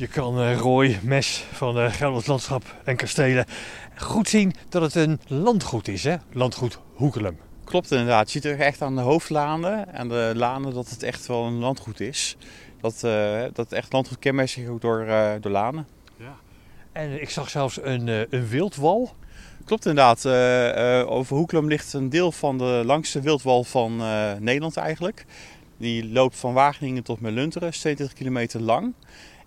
Je kan eh, Roy Mes van uh, Gelderland Landschap en Kastelen goed zien dat het een landgoed is, hè? Landgoed Hoekelum. Klopt inderdaad. Je ziet er echt aan de hoofdlanen en de lanen dat het echt wel een landgoed is. Dat, uh, dat echt landgoed kenmerkt zich ook door, uh, door lanen. Ja. En ik zag zelfs een, uh, een wildwal. Klopt inderdaad. over Hoekelum ligt een deel van de langste wildwal van Nederland eigenlijk. Die loopt van Wageningen tot Melunteren, 22 kilometer lang.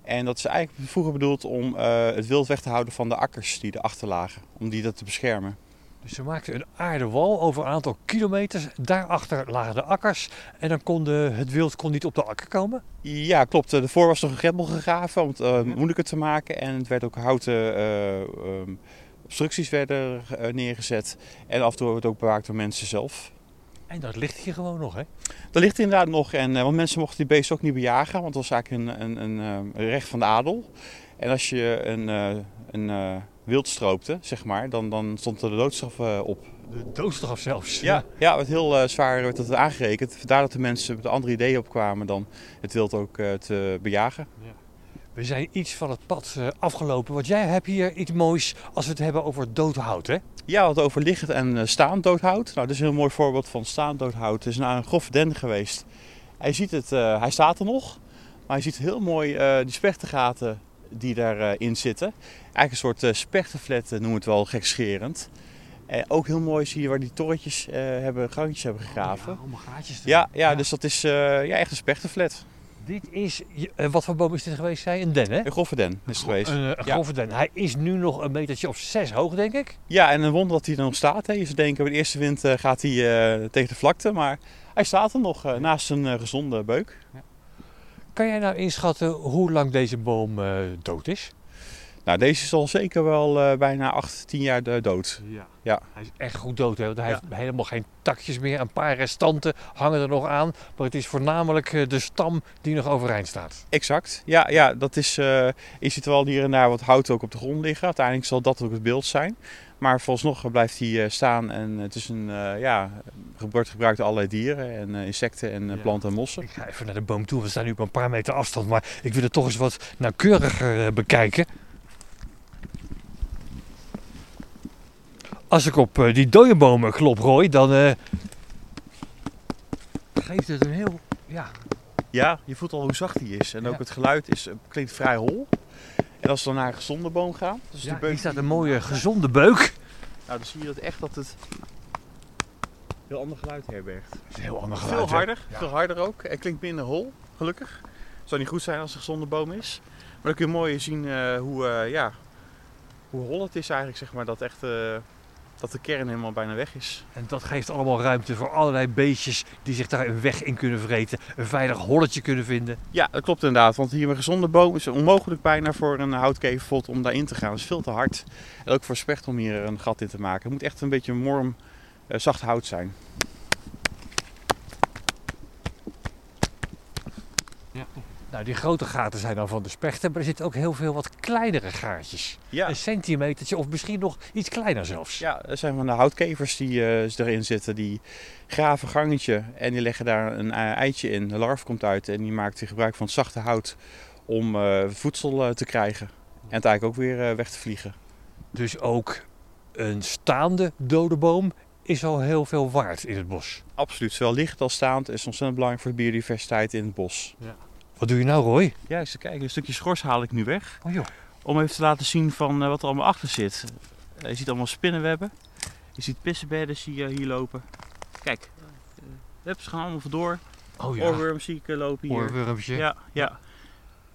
En dat is eigenlijk vroeger bedoeld om uh, het wild weg te houden van de akkers die erachter lagen. Om die dat te beschermen. Dus ze maakten een aardewal over een aantal kilometers. Daarachter lagen de akkers. En dan kon de, het wild kon niet op de akker komen? Ja, klopt. Daarvoor was er een greppel gegraven om het uh, moeilijker te maken. En het werd ook houten uh, um, obstructies werden neergezet. En af en toe wordt het ook bewaakt door mensen zelf. En dat ligt hier gewoon nog, hè? Dat ligt inderdaad nog. En, want mensen mochten die beesten ook niet bejagen, want dat was eigenlijk een, een, een, een recht van de adel. En als je een, een, een wild stroopte, zeg maar, dan, dan stond er de doodstraf op. De doodstraf zelfs? Ja, ja werd heel uh, zwaar werd dat aangerekend. Vandaar dat de mensen met andere ideeën opkwamen dan het wild ook uh, te bejagen. Ja. We zijn iets van het pad uh, afgelopen, want jij hebt hier iets moois als we het hebben over doodhout, hè? Ja, wat over liggend en staand doodhout. Nou, dit is een heel mooi voorbeeld van staand doodhout. Het is naar een grove den geweest. Hij ziet het, uh, hij staat er nog, maar je ziet heel mooi uh, die spechtengaten die daarin uh, zitten. Eigenlijk een soort uh, spechtenflat noemen we het wel gekscherend. En ook heel mooi zie je waar die torretjes hebben, gangjes hebben gegraven. Oh, ja, allemaal gaatjes ja, ja, ja, dus dat is ja, echt een spechtenflat. Dit is, wat voor boom is dit geweest, zei Een den, hè? Een grove den is het geweest. Een, een grove den. Hij is nu nog een metertje of zes hoog, denk ik. Ja, en een wonder dat hij er nog staat. Hè. Je zou denken, bij de eerste wind uh, gaat hij uh, tegen de vlakte. Maar hij staat er nog naast een gezonde beuk. Ja. Kan jij nou inschatten hoe lang deze boom dood is? Nou, deze is al zeker wel bijna 8, 10 jaar dood. Ja. ja. Hij is echt goed dood. Hè? Hij ja. heeft helemaal geen takjes meer. Een paar restanten hangen er nog aan. Maar het is voornamelijk de stam die nog overeind staat. Exact. Ja, ja dat is, je ziet wel hier en daar wat hout ook op de grond liggen. Uiteindelijk zal dat ook het beeld zijn. Maar vooralsnog blijft hij staan en het is een, ja, wordt gebruikt door allerlei dieren en insecten en ja. planten en mossen. Ik ga even naar de boom toe. We staan nu op een paar meter afstand. Maar ik wil het toch eens wat nauwkeuriger bekijken. Als ik op uh, die dode bomen klop rooi, dan uh, geeft het een heel. Ja. ja, je voelt al hoe zacht die is. En ook ja. het geluid is, klinkt vrij hol. En als we dan naar een gezonde boom gaan. Dus ja, die beuk, hier staat een mooie gezonde beuk. Nou, dan zie je dat echt dat het heel ander geluid herbergt. Het is een heel ander geluid. Veel harder, ja. veel harder ook. En klinkt minder hol, gelukkig. Het zou niet goed zijn als het een gezonde boom is. Maar dan kun je mooi zien uh, hoe, ja, hoe hol het is eigenlijk, zeg maar. Dat echt dat de kern helemaal bijna weg is. En dat geeft allemaal ruimte voor allerlei beestjes die zich daar een weg in kunnen vreten. Een veilig holletje kunnen vinden. Ja, dat klopt inderdaad. Want hier een gezonde boom is onmogelijk bijna voor een houtkever om daarin te gaan. Het is veel te hard. En ook voor specht om hier een gat in te maken. Het moet echt een beetje morm, uh, zacht hout zijn. Ja. Nou, die grote gaten zijn dan van de spechten, maar er zitten ook heel veel wat kleinere gaatjes. Ja. Een centimetertje of misschien nog iets kleiner zelfs. Ja, er zijn van de houtkevers die uh, erin zitten, die graven gangetje en die leggen daar een eitje in. De larf komt uit en die maakt gebruik van het zachte hout om uh, voedsel uh, te krijgen. En het eigenlijk ook weer weg te vliegen. Dus ook een staande dode boom is al heel veel waard in het bos. Absoluut, zowel liggend als staand is ontzettend belangrijk voor de biodiversiteit in het bos. Ja. Wat doe je nou, Roy? Ja, eens kijken. Een stukje schors haal ik nu weg. Oh joh. Om even te laten zien van uh, wat er allemaal achter zit. Uh, je ziet allemaal spinnenwebben. Je ziet pissenbedden zie je hier lopen. Kijk, uh, ze gaan allemaal vandoor. Oh ja. Oorworm zie ik lopen hier. Oorwormpje. Ja, ja.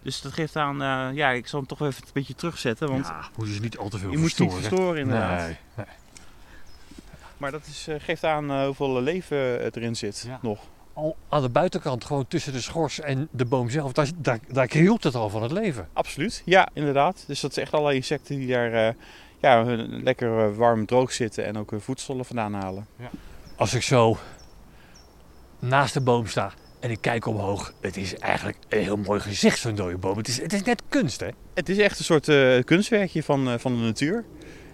Dus dat geeft aan, ja, ik zal hem toch even een beetje terugzetten. Want ja, moet je ze niet al te veel je verstoren. Je moet niet verstoren inderdaad. Nee, nee. Maar dat is, geeft aan hoeveel leven erin zit ja. nog al aan de buitenkant, gewoon tussen de schors en de boom zelf, daar, daar, daar krioelt het al van het leven. Absoluut, ja, inderdaad. Dus dat is echt allerlei insecten die daar uh, ja, lekker warm droog zitten en ook hun voedsel vandaan halen. Ja. Als ik zo naast de boom sta en ik kijk omhoog, het is eigenlijk een heel mooi gezicht, zo'n dode boom. Het is, het is net kunst, hè? Het is echt een soort uh, kunstwerkje van, uh, van de natuur.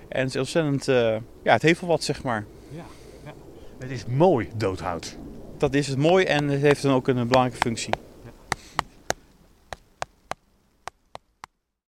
En het is ontzettend, ja, het heeft wel wat, zeg maar. Ja, ja. Het is mooi doodhout dat is het mooi en het heeft dan ook een belangrijke functie.